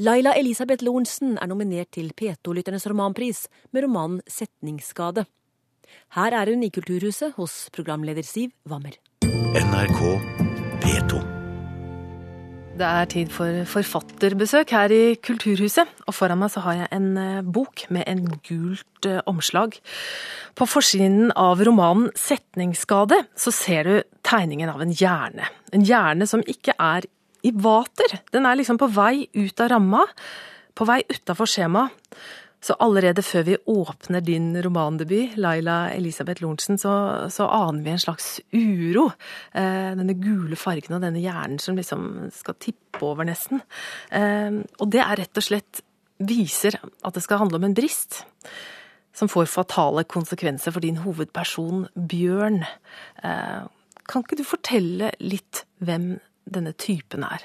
Laila Elisabeth Lorentzen er nominert til P2-lytternes romanpris med romanen 'Setningsskade'. Her er hun i Kulturhuset hos programleder Siv Wammer. NRK P2. Det er tid for forfatterbesøk her i Kulturhuset, og foran meg så har jeg en eh, bok med en gult eh, omslag. På forsiden av romanen 'Setningsskade' så ser du tegningen av en hjerne. En hjerne som ikke er i vater. Den er liksom på vei ut av ramma, på vei utafor skjemaet. Så allerede før vi åpner din romandebut, Laila Elisabeth Lorentzen, så, så aner vi en slags uro. Eh, denne gule fargen og denne hjernen som liksom skal tippe over, nesten. Eh, og det er rett og slett viser at det skal handle om en brist. Som får fatale konsekvenser for din hovedperson Bjørn. Eh, kan ikke du fortelle litt hvem denne typen er?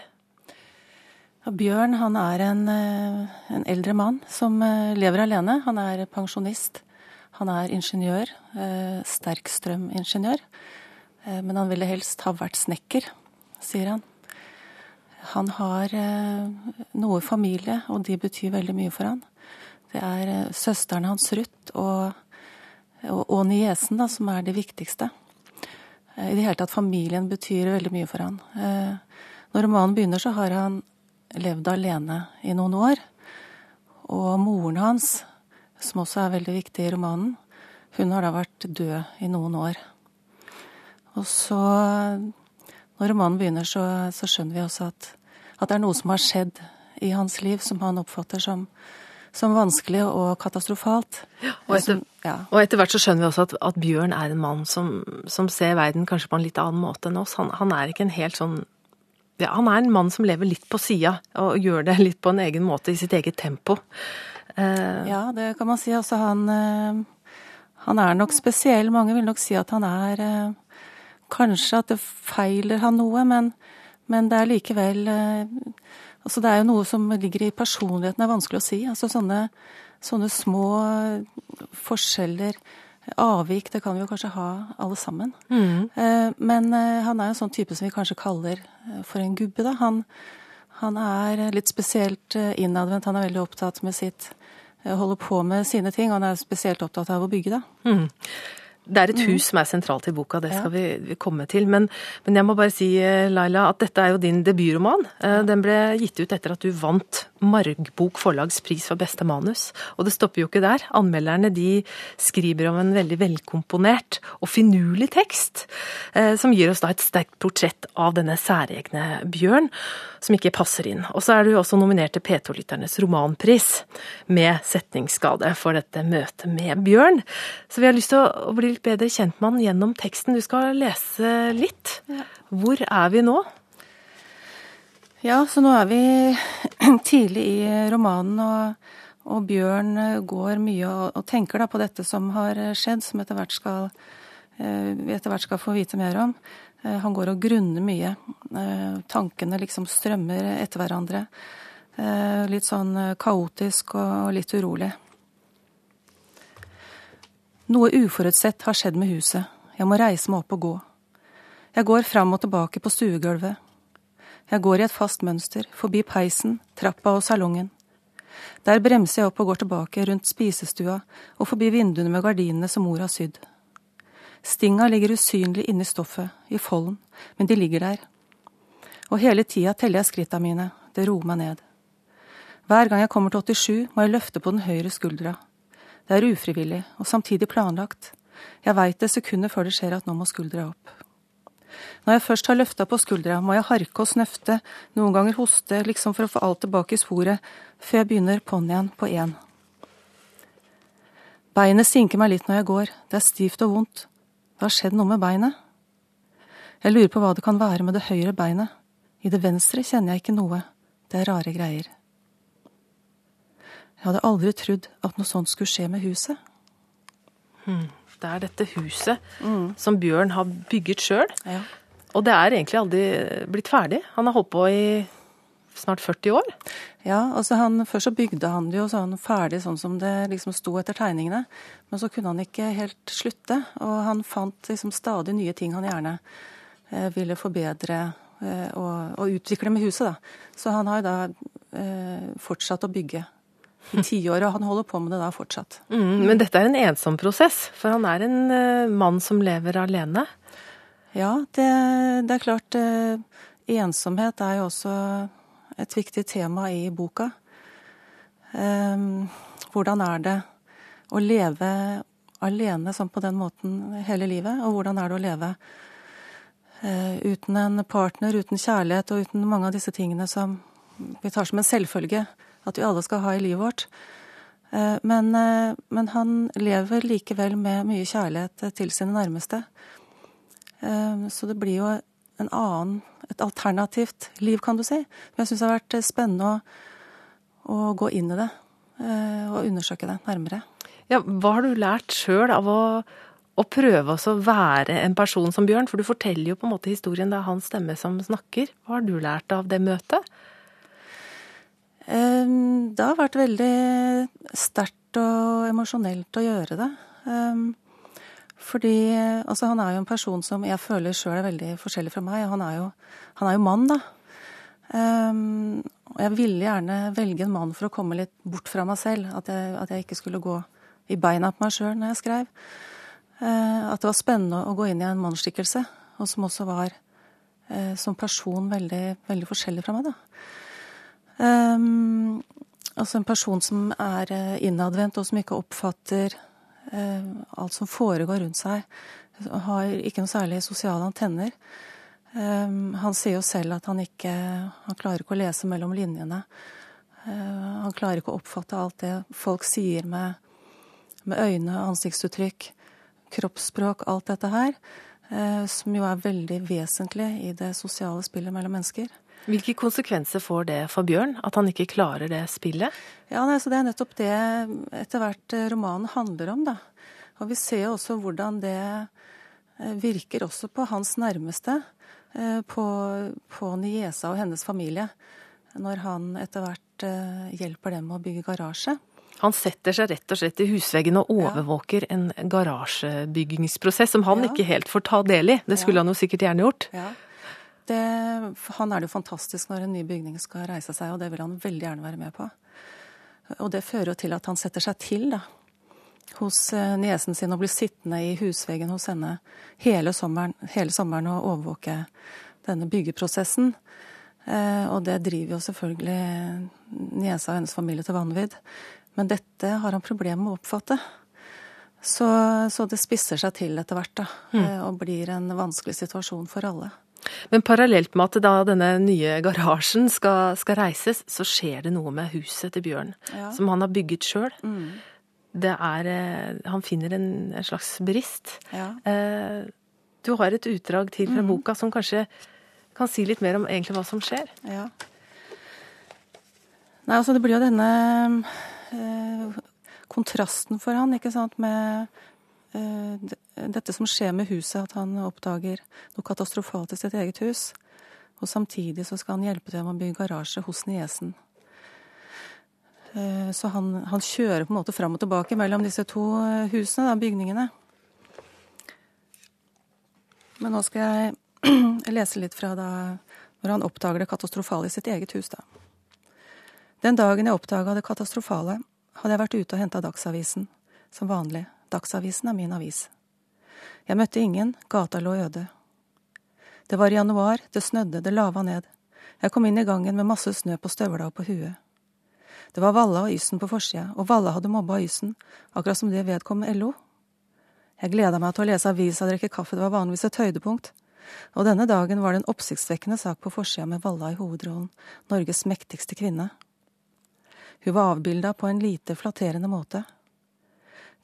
Ja, Bjørn han er en, eh, en, eldre mann som eh, lever alene. Han er pensjonist. Han er ingeniør. Eh, Sterkstrømingeniør. Men han ville helst ha vært snekker, sier han. Han har noe familie, og de betyr veldig mye for han. Det er søsteren hans Ruth og, og, og niesen da, som er det viktigste. I det hele tatt familien betyr veldig mye for han. Når romanen begynner, så har han levd alene i noen år. Og moren hans, som også er veldig viktig i romanen, hun har da vært død i noen år. Og så, når romanen begynner, så, så skjønner vi også at, at, det er noe som har skjedd i hans liv som han oppfatter som, som vanskelig og katastrofalt. og, etter, ja. og, etter, hvert så skjønner vi også at, at Bjørn er en mann som, som, ser verden kanskje på en litt annen måte enn oss. Han, han er ikke en helt sånn ja, han er en mann som lever litt på sida, og gjør det litt på en egen måte, i sitt eget tempo. Uh, ja, det kan man si. Altså, han, uh, han er nok spesiell. Mange vil nok si at han er uh, Kanskje at det feiler han noe, men, men det er likevel Altså, det er jo noe som ligger i personligheten, er vanskelig å si. Altså, sånne, sånne små forskjeller Avvik det kan vi jo kanskje ha alle sammen. Mm. Eh, men eh, han er en sånn type som vi kanskje kaller eh, for en gubbe. da. Han, han er litt spesielt innadvendt. Han er veldig opptatt med sitt Holder på med sine ting. Og han er spesielt opptatt av å bygge, da. Mm. Det er et hus mm. som er sentralt i boka, det skal vi, komme til. Men, men, jeg må bare si, eh, Laila, at dette er jo din debutroman. Eh, den ble gitt ut etter at du vant Margbok forlags pris for beste manus. Og det stopper jo ikke der. Anmelderne de skriver om en veldig velkomponert og finurlig tekst, eh, som gir oss da et sterkt portrett av denne særegne Bjørn, som ikke passer inn. Og så er du også nominert til P2-lytternes romanpris med setningsskade for dette møtet med Bjørn. Så vi har lyst til å bli litt bedre kjent med han gjennom teksten. Du skal lese litt. Hvor er vi nå? Ja, så nå er vi tidlig i romanen, og, og Bjørn går mye og, og, tenker på dette som har skjedd, som etter hvert skal, eh, vi etter hvert skal få vite mer om. Eh, han går og grunner mye. Eh, tankene liksom strømmer etter hverandre. Litt sånn kaotisk og litt urolig. Noe uforutsett har skjedd med huset. Jeg må reise meg opp og gå. Jeg går fram og tilbake på stuegulvet. Jeg går i et fast mønster, forbi peisen, trappa og salongen. Der bremser jeg opp og går tilbake rundt spisestua og forbi vinduene med gardinene som mor har sydd. Stinga ligger usynlig inni stoffet, i folden, men de ligger der. Og hele tida teller jeg skritta mine, det roer meg ned. Hver gang jeg kommer til 87, må jeg løfte på den høyre skuldra. Det er ufrivillig, og samtidig planlagt. Jeg veit det sekundet før det skjer at nå må skuldra opp. Når jeg først har løfta på skuldra, må jeg harke og snøfte, noen ganger hoste, liksom for å få alt tilbake i sporet, før jeg begynner på'n igjen på én. Beinet sinker meg litt når jeg går, det er stivt og vondt. Det har skjedd noe med beinet. Jeg lurer på hva det kan være med det høyre beinet. I det venstre kjenner jeg ikke noe. Det er rare greier. Jeg hadde aldri trodd at noe sånt skulle skje med huset. Hmm. Det er dette huset mm. som Bjørn har bygget sjøl. Ja. Og det er egentlig aldri blitt ferdig. Han har holdt på i snart 40 år. Ja, altså han, Først så bygde han det jo sånn ferdig sånn som det liksom sto etter tegningene. Men så kunne han ikke helt slutte. Og han fant liksom stadig nye ting han gjerne eh, ville forbedre eh, og, og, utvikle med huset. da. Så han har jo da eh, fortsatt å bygge i tiår, og han holder på med det da fortsatt. Mm, men dette er en ensom prosess, for han er en uh, mann som lever alene? Ja, det, det er klart. Uh, ensomhet er jo også et viktig tema i boka. Um, hvordan er det å leve alene sånn på den måten hele livet? Og hvordan er det å leve uh, uten en partner, uten kjærlighet og uten mange av disse tingene som vi tar som en selvfølge at vi alle skal ha i livet vårt. Eh, men, eh, men, han lever likevel med mye kjærlighet til sine nærmeste. Eh, så det blir jo en annen, et alternativt liv, kan du si. Men jeg syns det har vært spennende å, å, gå inn i det og undersøke det nærmere. Ja, hva har du lært sjøl av å, å prøve å være en person som Bjørn? For du forteller jo på en måte historien, det er hans stemme som snakker. Hva har du lært av det møtet? Ehm, det har vært veldig sterkt og emosjonelt å gjøre det. Ehm, fordi altså, han er jo en person som jeg føler sjøl er veldig forskjellig fra meg. Han er jo, han er jo mann, da. Um, og jeg ville gjerne velge en mann for å komme litt bort fra meg selv. At jeg, at jeg ikke skulle gå i beina på meg sjøl når jeg skrev. At det var spennende å gå inn i en mannsskikkelse, og som også var uh, som person veldig, veldig forskjellig fra meg. da. Um, altså en person som er eh, innadvendt, og som ikke oppfatter uh, alt som foregår rundt seg. Har ikke noe særlig sosiale antenner. Um, han sier jo selv at han ikke Han klarer ikke å lese mellom linjene. Uh, han klarer ikke å oppfatte alt det folk sier med, med øyne, ansiktsuttrykk, kroppsspråk, alt dette her. Uh, som jo er veldig vesentlig i det sosiale spillet mellom mennesker. Hvilke konsekvenser får det for Bjørn, at han ikke klarer det spillet? Ja, nei, så Det er nettopp det etter hvert eh, romanen handler om. da. Og Vi ser jo også hvordan det eh, virker også på hans nærmeste. Eh, på, på niesa og hennes familie. Når han etter hvert hjelper dem med å bygge garasje. Han setter seg rett og slett i husveggen og overvåker ja. en garasjebyggingsprosess som han ja. ikke helt får ta del i. Det skulle ja. han jo sikkert gjerne gjort. Ja. Det, han er det jo fantastisk når en ny bygning skal reise seg, og det vil han veldig gjerne være med på. Og det fører jo til at han setter seg til da, hos eh, niesen sin og blir sittende i husveggen hos henne hele sommeren, hele sommeren og overvåke denne byggeprosessen. Eh, og det driver jo selvfølgelig niesa og hennes familie til vanvidd. Men dette har han problemer med å oppfatte. Så, så, det spisser seg til etter hvert, da. Mm. Eh, og blir en vanskelig situasjon for alle. Men parallelt med at da denne nye garasjen skal, skal reises, så skjer det noe med huset til Bjørn, ja. som han har bygget sjøl. Mm. Det er eh, Han finner en, en slags brist. Ja. Eh, du har et utdrag til fra mm. boka som kanskje kan si litt mer om egentlig hva som skjer? Ja. Nei, altså det blir jo denne eh, kontrasten for han, ikke sant, med dette som skjer med huset, at han oppdager noe katastrofalt i sitt eget hus. Og samtidig så skal han hjelpe til med å bygge garasje hos niesen. Eh, så han, han, kjører på en måte fram og tilbake mellom disse to eh, husene, da, bygningene. Men nå skal jeg lese litt fra da når han oppdager det katastrofale i sitt eget hus, da. Den dagen jeg oppdaga det katastrofale, hadde jeg vært ute og henta Dagsavisen, som vanlig, Dagsavisen er min avis. Jeg møtte ingen, gata lå øde. Det var januar, det snødde, det lava ned. Jeg kom inn i gangen med masse snø på støvla og på huet. Det var Valla og Ysen på forsida, og Valla hadde mobba Ysen, akkurat som det vedkom LO. Jeg gleda meg til å lese avisa og drikke kaffe, det var vanligvis et høydepunkt. Og denne dagen var det en oppsiktsvekkende sak på forsida med Valla i hovedrollen, Norges mektigste kvinne. Hun var avbilda på en lite flatterende måte.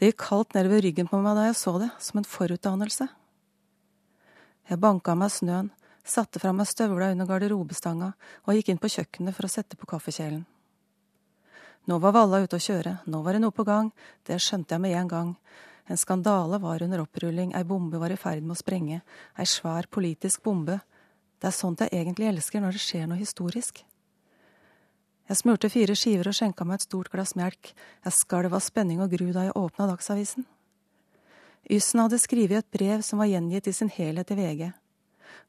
Det gikk kaldt nedover ryggen på meg da jeg så det, som en forutdannelse. Jeg banka av meg snøen, satte fra meg støvla under garderobestanga og gikk inn på kjøkkenet for å sette på kaffekjelen. Nå var Valla ute å kjøre, nå var det noe på gang, det skjønte jeg med en gang. En skandale var under opprulling, ei bombe var i ferd med å sprenge, ei svær politisk bombe. Det er sånt jeg egentlig elsker når det skjer noe historisk. Jeg smurte fire skiver og skjenka meg et stort glass melk. Jeg skalv av spenning og gru da jeg åpna Dagsavisen. Yssen hadde skrevet et brev som var gjengitt i sin helhet i VG,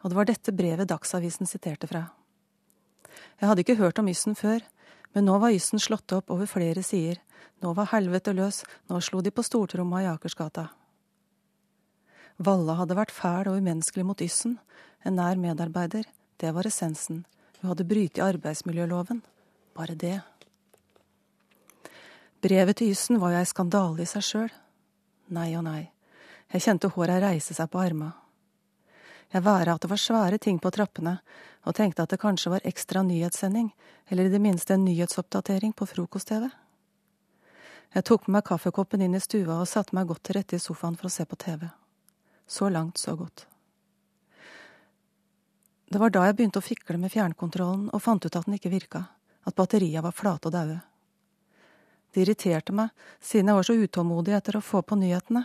og det var dette brevet Dagsavisen siterte fra. Jeg hadde ikke hørt om Yssen før, Men nå var yssen slått opp over flere sider. Nå var helvete løs, nå slo de på stortromma i Akersgata. Valla hadde vært fæl og umenneskelig mot yssen, en nær medarbeider, det var essensen. Hun hadde brytt arbeidsmiljøloven. Bare det. Brevet til yssen var jo ei skandale i seg sjøl. Nei og nei. Jeg kjente håra reise seg på arma. Jeg væra at det var svære ting på trappene, og tenkte at det kanskje var ekstra nyhetssending, eller i det minste en nyhetsoppdatering på frokost-TV. Jeg tok med meg kaffekoppen inn i stua og satte meg godt til rette i sofaen for å se på TV. Så langt, så godt. Det var da jeg begynte å fikle med fjernkontrollen og fant ut at den ikke virka, at batteria var flate og daue. Det irriterte meg, siden jeg var så utålmodig etter å få på nyhetene.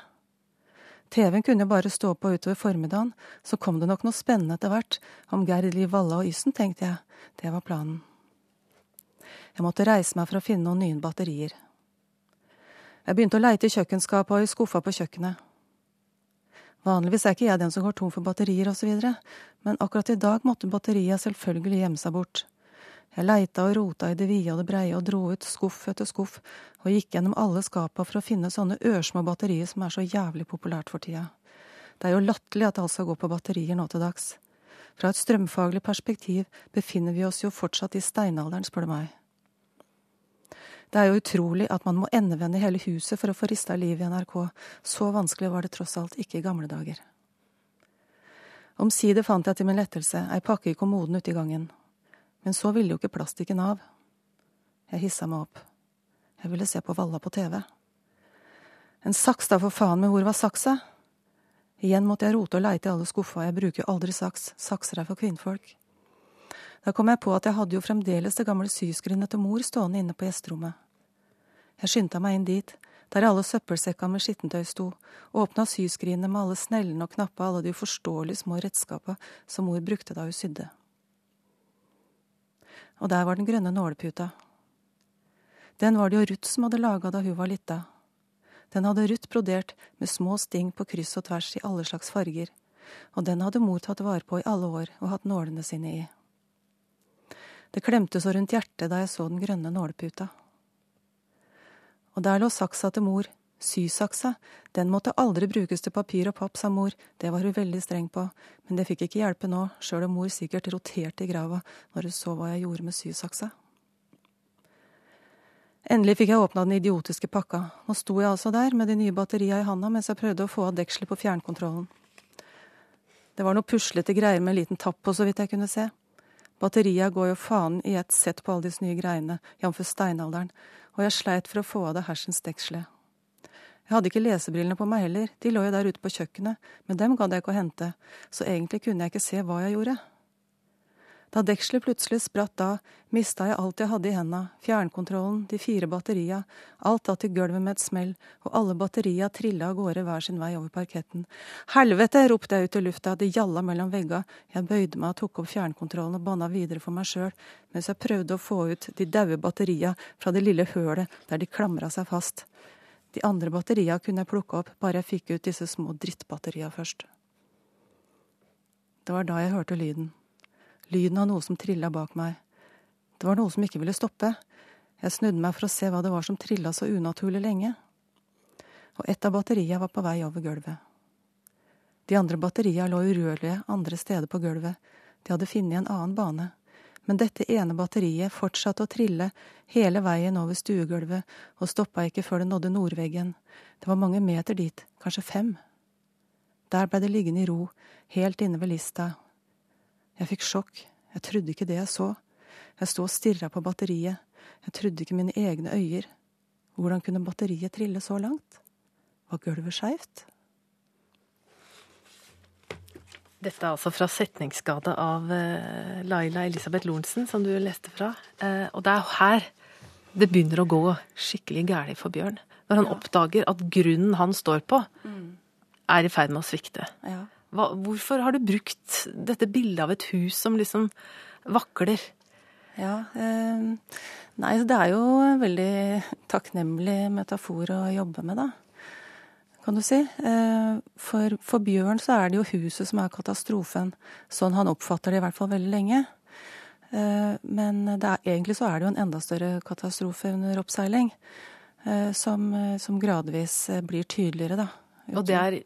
TV-en kunne bare stå på utover formiddagen, så kom det nok noe spennende etter hvert, om Gerd Liv Valla og Yssen, tenkte jeg. Det var planen. Jeg måtte reise meg for å finne noen nye batterier. Jeg begynte å leite i kjøkkenskapet og i skuffa på kjøkkenet. Vanligvis er ikke jeg den som går tom for batterier osv., men akkurat i dag måtte batteriet selvfølgelig gjemme seg bort. Jeg leita og rota i det vide og det breie og dro ut skuff etter skuff og gikk gjennom alle skapa for å finne sånne ørsmå batterier som er så jævlig populært for tida. Det er jo latterlig at alt skal gå på batterier nå til dags. Fra et strømfaglig perspektiv befinner vi oss jo fortsatt i steinalderen, spør du meg. Det er jo utrolig at man må endevende hele huset for å få rista liv i NRK. Så vanskelig var det tross alt ikke i gamle dager. Omsider fant jeg til min lettelse ei pakke i kommoden ute i gangen. Men så ville jo ikke plastikken av. Jeg hissa meg opp. Jeg ville se på Valla på TV. En saks, da for faen, men hvor var saksa? Igjen måtte jeg rote og leite i alle skuffa, jeg bruker jo aldri saks, sakser er for kvinnfolk. Da kom jeg på at jeg hadde jo fremdeles det gamle syskrinet til mor stående inne på gjesterommet. Jeg skyndte meg inn dit, der alle søppelsekka med skittentøy sto, åpna syskrinet med alle snellene og knappa alle de uforståelige små redskapa som mor brukte da hun sydde og der var den grønne nåleputa. Den var det jo Ruth som hadde laga da hun var lita. Den hadde Ruth brodert med små sting på kryss og tvers i alle slags farger, og den hadde mor tatt vare på i alle år og hatt nålene sine i. Det klemte så rundt hjertet da jeg så den grønne nåleputa. Og der lå saksa til mor, Sysaksa, den måtte aldri brukes til papir og papp, sa mor, det var hun veldig streng på, men det fikk ikke hjelpe nå, sjøl om mor sikkert roterte i grava når hun så hva jeg gjorde med sysaksa. Endelig fikk jeg åpna den idiotiske pakka, nå sto jeg altså der med de nye batteria i handa mens jeg prøvde å få av dekselet på fjernkontrollen. Det var noe puslete greier med en liten tapp på, så vidt jeg kunne se. Batteria går jo faen i ett sett på alle disse nye greiene, jf. steinalderen, og jeg sleit for å få av det hersens dekselet. Jeg hadde ikke lesebrillene på meg heller, de lå jo der ute på kjøkkenet, men dem gadd jeg ikke å hente, så egentlig kunne jeg ikke se hva jeg gjorde. Da dekselet plutselig spratt av, mista jeg alt jeg hadde i henda, fjernkontrollen, de fire batteria, alt datt i gulvet med et smell, og alle batteria trilla av gårde hver sin vei over parketten. Helvete! ropte jeg ut i lufta, det gjalla mellom vegga, jeg bøyde meg og tok opp fjernkontrollen og banna videre for meg sjøl, mens jeg prøvde å få ut de daue batteria fra det lille hølet der de klamra seg fast. De andre batteria kunne jeg plukke opp, bare jeg fikk ut disse små drittbatteria først. Det var da jeg hørte lyden. Lyden av noe som trilla bak meg. Det var noe som ikke ville stoppe. Jeg snudde meg for å se hva det var som trilla så unaturlig lenge. Og ett av batteria var på vei over gulvet. De andre batteria lå urørlige andre steder på gulvet. De hadde funnet en annen bane men dette ene batteriet fortsatte å trille hele veien over stuegulvet og stoppa ikke før det nådde nordveggen. Det var mange meter dit, kanskje fem. Der blei det liggende i ro, helt inne ved lista. Jeg fikk sjokk, jeg trodde ikke det jeg så. Jeg sto og stirra på batteriet, jeg trodde ikke mine egne øyer. Hvordan kunne batteriet trille så langt? Var gulvet skeivt? Dette er altså fra 'Setningsskade' av uh, Laila Elisabeth Lorentzen, som du leste fra. Uh, og det er her det begynner å gå skikkelig galt for Bjørn. Når han ja. oppdager at grunnen han står på, er i ferd med å svikte. Ja. Hva, hvorfor har du brukt dette bildet av et hus som liksom vakler? Ja, eh, nei, det er jo en veldig takknemlig metafor å jobbe med, da kan du si. Eh, for, for, Bjørn så er det jo huset som er katastrofen, sånn han oppfatter det i hvert fall veldig lenge. Eh, men er, egentlig så er det jo en enda større katastrofe under oppseiling. Eh, som, som gradvis blir tydeligere, da. Og det er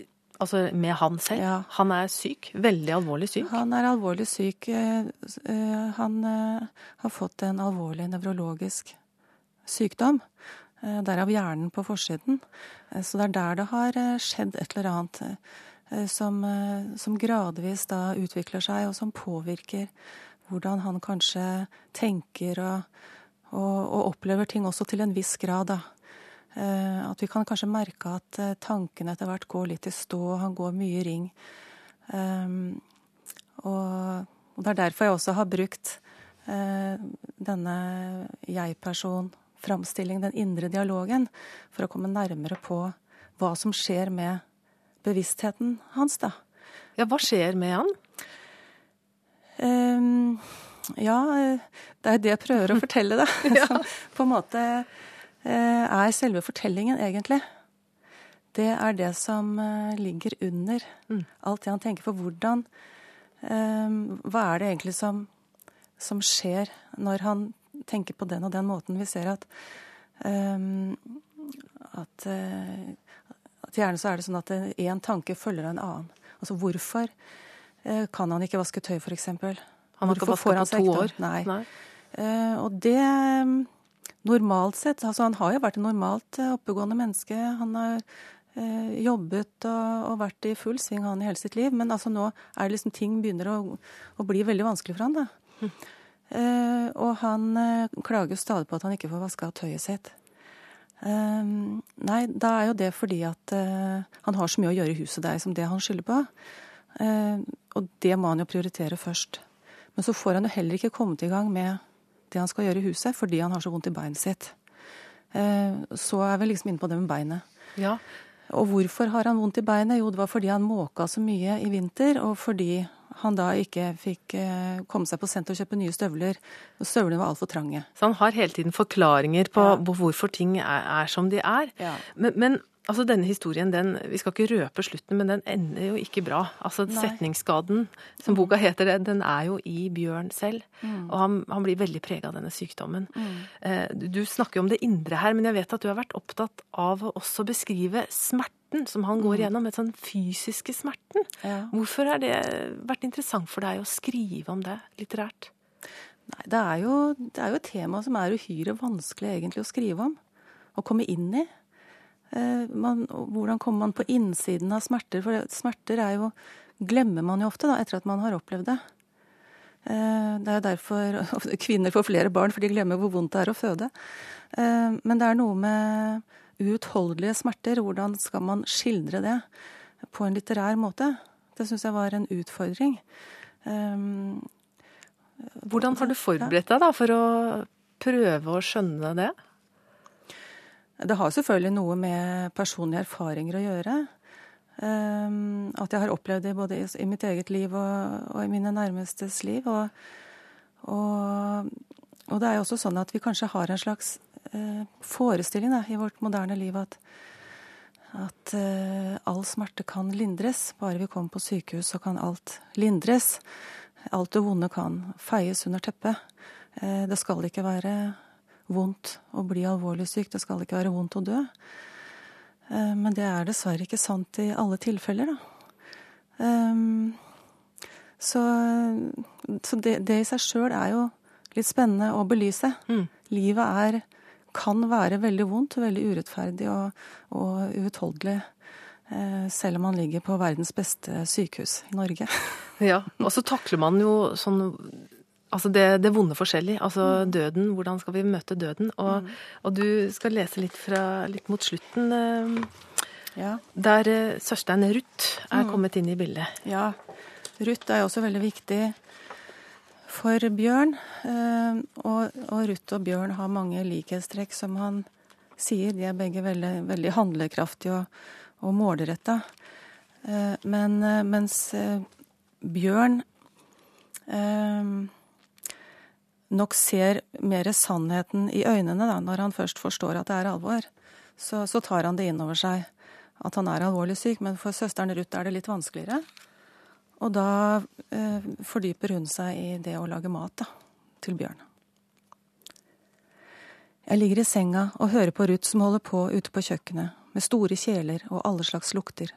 altså med han selv? Ja. Han er syk? Veldig alvorlig syk? Han er alvorlig syk. Han har fått en alvorlig nevrologisk sykdom. Derav hjernen på forsiden. Så det er der det har skjedd et eller annet som, som gradvis da utvikler seg, og som påvirker hvordan han kanskje tenker og, og, og opplever ting også til en viss grad. da. Eh, at vi kan kanskje merke at eh, tankene etter hvert går litt i stå, han går mye i ring. Um, og, det er derfor jeg også har brukt denne jeg-person-framstillingen, den indre dialogen, for å komme nærmere på hva som skjer med bevisstheten hans, da. Ja, hva skjer med han? Um, ja, det er det jeg prøver å fortelle, da. ja. Som på en måte uh, er selve fortellingen, egentlig. Det er det som uh, ligger under mm. alt det han tenker. For hvordan um, Hva er det egentlig som, som, skjer når han tenker på den og den måten? Vi ser at um, at, uh, at gjerne så er det sånn at én tanke følger av en annen. Altså hvorfor Eh, kan han ikke vaske tøy, f.eks. Han har ikke vaska på to år? Nei. Nei. Uh, og det Normalt sett Altså, han har jo vært et normalt eh, oppegående menneske. Han har jobbet og, og, vært i full sving, han, i hele sitt liv. Men altså nå er det liksom ting begynner å, å bli veldig vanskelig for han, da. Mm. Eh, og han klager klager stadig på at han ikke får vaska tøyet sitt. Eh, nei, da er jo det fordi at han har så mye å gjøre i huset. Det er liksom det han skylder på. Eh, og det må han jo prioritere først. Men så får han jo heller ikke kommet i gang med det han skal gjøre i huset, fordi han har så vondt i beinet sitt. Eh, så er vi liksom inne på det med beinet. Ja. Og hvorfor har han vondt i beinet? Jo, det var fordi han måka så mye i vinter, og fordi han da ikke fikk eh, komme seg på senter og kjøpe nye støvler. og Støvlene var altfor trange. Så han har hele tiden forklaringer på ja. hvorfor ting er, er, som de er. Ja. Men, men Altså Denne historien, den, vi skal ikke røpe slutten, men den ender jo ikke bra. Altså Nei. Setningsskaden, som boka heter, det, den er jo i Bjørn selv. Mm. Og han, han, blir veldig prega av denne sykdommen. Mm. Eh, du snakker jo om det indre her, men jeg vet at du har vært opptatt av å også beskrive smerten som han går mm. gjennom, den sånn fysiske smerten. Ja. Hvorfor har det vært interessant for deg å skrive om det litterært? Nei, det er jo, det er jo et tema som er uhyre vanskelig egentlig å skrive om. Å komme inn i. Eh, man, hvordan kommer man på innsiden av smerter? For smerter er jo, glemmer man jo ofte da, etter at man har opplevd det. Eh, det er derfor kvinner får flere barn, for de glemmer hvor vondt det er å føde. Eh, men det er noe med uutholdelige smerter. Hvordan skal man skildre det på en litterær måte? Det syns jeg var en utfordring. Hvordan har du forberedt deg da for å prøve å skjønne det? Det har selvfølgelig noe med personlige erfaringer å gjøre. Um, at jeg har opplevd det både i, mitt eget liv og, og, i mine nærmestes liv. Og, og, og, det er jo også sånn at vi kanskje har en slags uh, forestilling da, i vårt moderne liv at, at uh, all smerte kan lindres. Bare vi kommer på sykehus, så kan alt lindres. Alt det vonde kan feies under teppet. Uh, det skal ikke være vondt å bli alvorlig syk. Det skal ikke være vondt å dø. Eh, men det er dessverre ikke sant i alle tilfeller, da. Eh, så, så det, det, i seg sjøl er jo litt spennende å belyse. Mm. Livet er, kan være veldig vondt, veldig urettferdig og, og uutholdelig. Eh, selv om man ligger på verdens beste sykehus i Norge. Ja, og så takler man jo sånn Altså det, det vonde forskjellig. Altså mm. døden. Hvordan skal vi møte døden? Og, mm. og du skal lese litt, fra, litt mot slutten. Eh, ja. Der eh, søsteren Ruth er mm. kommet inn i bildet. Ja. Ruth er også veldig viktig for Bjørn. Eh, og, og Ruth og Bjørn har mange likhetstrekk, som han sier. De er begge veldig, veldig handlekraftige og, og målretta. Men mens Bjørn nok ser mer sannheten i øynene da, når han først forstår at det er alvor. Så, så tar han det inn over seg at han er alvorlig syk, men for søsteren Ruth er det litt vanskeligere. Og da eh, fordyper hun seg i det å lage mat, da. til Bjørn. Jeg ligger i senga og hører på Ruth som holder på ute på kjøkkenet, med store kjeler og alle slags lukter.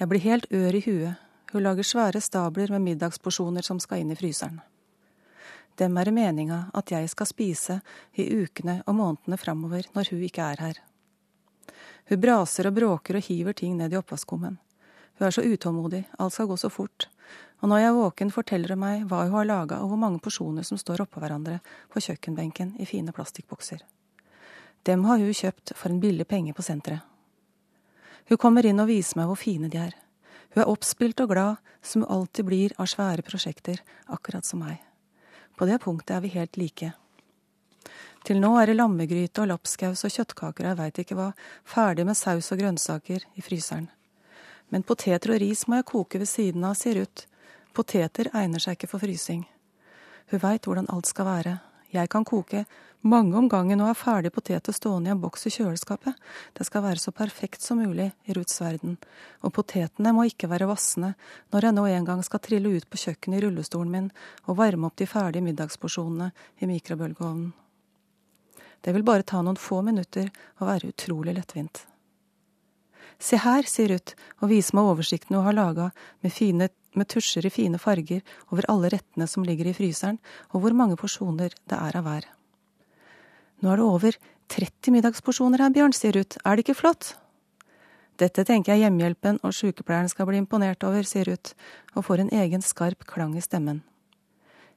Jeg blir helt ør i huet, hun lager svære stabler med middagsporsjoner som skal inn i fryseren. Dem er det meninga at jeg skal spise i ukene og månedene framover når hun ikke er her. Hun braser og bråker og hiver ting ned i oppvaskkummen. Hun er så utålmodig, alt skal gå så fort, og når jeg er våken, forteller hun meg hva hun har laga og hvor mange porsjoner som står oppå hverandre på kjøkkenbenken i fine plastikkbokser. Dem har hun kjøpt for en billig penge på senteret. Hun kommer inn og viser meg hvor fine de er. Hun er oppspilt og glad, som hun alltid blir av svære prosjekter, akkurat som meg. På det punktet er vi helt like. Til nå er det lammegryte og lapskaus og kjøttkaker og jeg veit ikke hva, ferdig med saus og grønnsaker i fryseren. Men poteter og ris må jeg koke ved siden av, sier Ruth. Poteter egner seg ikke for frysing. Hun veit hvordan alt skal være. Jeg kan koke mange om gangen og har ferdig poteter stående i en boks i kjøleskapet. Det skal være så perfekt som mulig i Ruths verden. Og potetene må ikke være vassende når jeg nå en gang skal trille ut på kjøkkenet i rullestolen min og varme opp de ferdige middagsporsjonene i mikrobølgeovnen. Det vil bare ta noen få minutter og være utrolig lettvint. Se her, sier Ruth og viser meg oversikten hun har laga med, med, tusjer i fine farger over alle rettene som ligger i fryseren, og hvor mange porsjoner det er av hver. Nå er det over 30 middagsporsjoner her, Bjørn, sier Ruth, er det ikke flott? Dette tenker jeg hjemmehjelpen og sykepleieren skal bli imponert over, sier Ruth, og får en egen skarp klang i stemmen.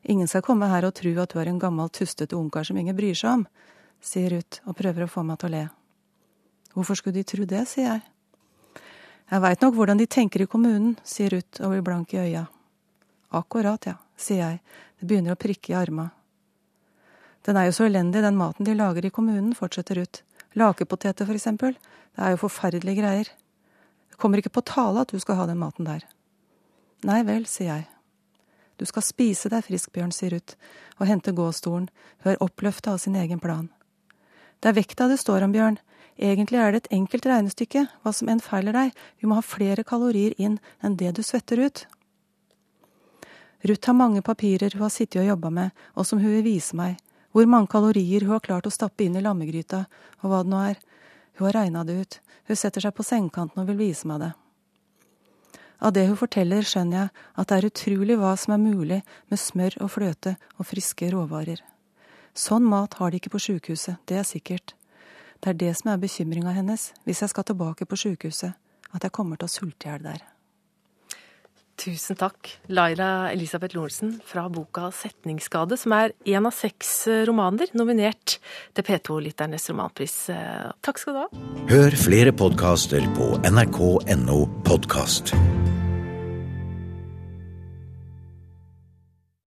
Ingen skal komme her og tro at du er en gammel, tustete ungkar som ingen bryr seg om, sier Ruth og prøver å få meg til å le. Hvorfor skulle de tro det, sier jeg. Jeg veit nok hvordan de tenker i kommunen, sier Ruth og blir blank i øya. Akkurat, ja, sier jeg, det begynner å prikke i arma. Den er jo så elendig, den maten de lager i kommunen, fortsetter Ruth. Lakepoteter, for eksempel, det er jo forferdelige greier. Det kommer ikke på tale at du skal ha den maten der. Nei vel, sier jeg. Du skal spise deg frisk, Bjørn, sier Ruth og henter gåstolen, hun er oppløfta av sin egen plan. Det er vekta det står om, Bjørn. Egentlig er det et enkelt regnestykke, hva som enn feiler deg, vi må ha flere kalorier inn enn det du svetter ut. Ruth har mange papirer hun har sittet og jobba med, og som hun vil vise meg, hvor mange kalorier hun har klart å stappe inn i lammegryta, og hva det nå er. Hun har regna det ut, hun setter seg på sengekanten og vil vise meg det. Av det hun forteller, skjønner jeg at det er utrolig hva som er mulig med smør og fløte og friske råvarer. Sånn mat har de ikke på sjukehuset, det er sikkert. Det er det som er bekymringa hennes hvis jeg skal tilbake på sjukehuset, at jeg kommer til å sulte i hjel der. Tusen takk, Laila Elisabeth Lorentzen fra boka 'Setningsskade', som er én av seks romaner nominert til P2-lytternes romanpris. Takk skal du ha. Hør flere podkaster på nrk.no podkast.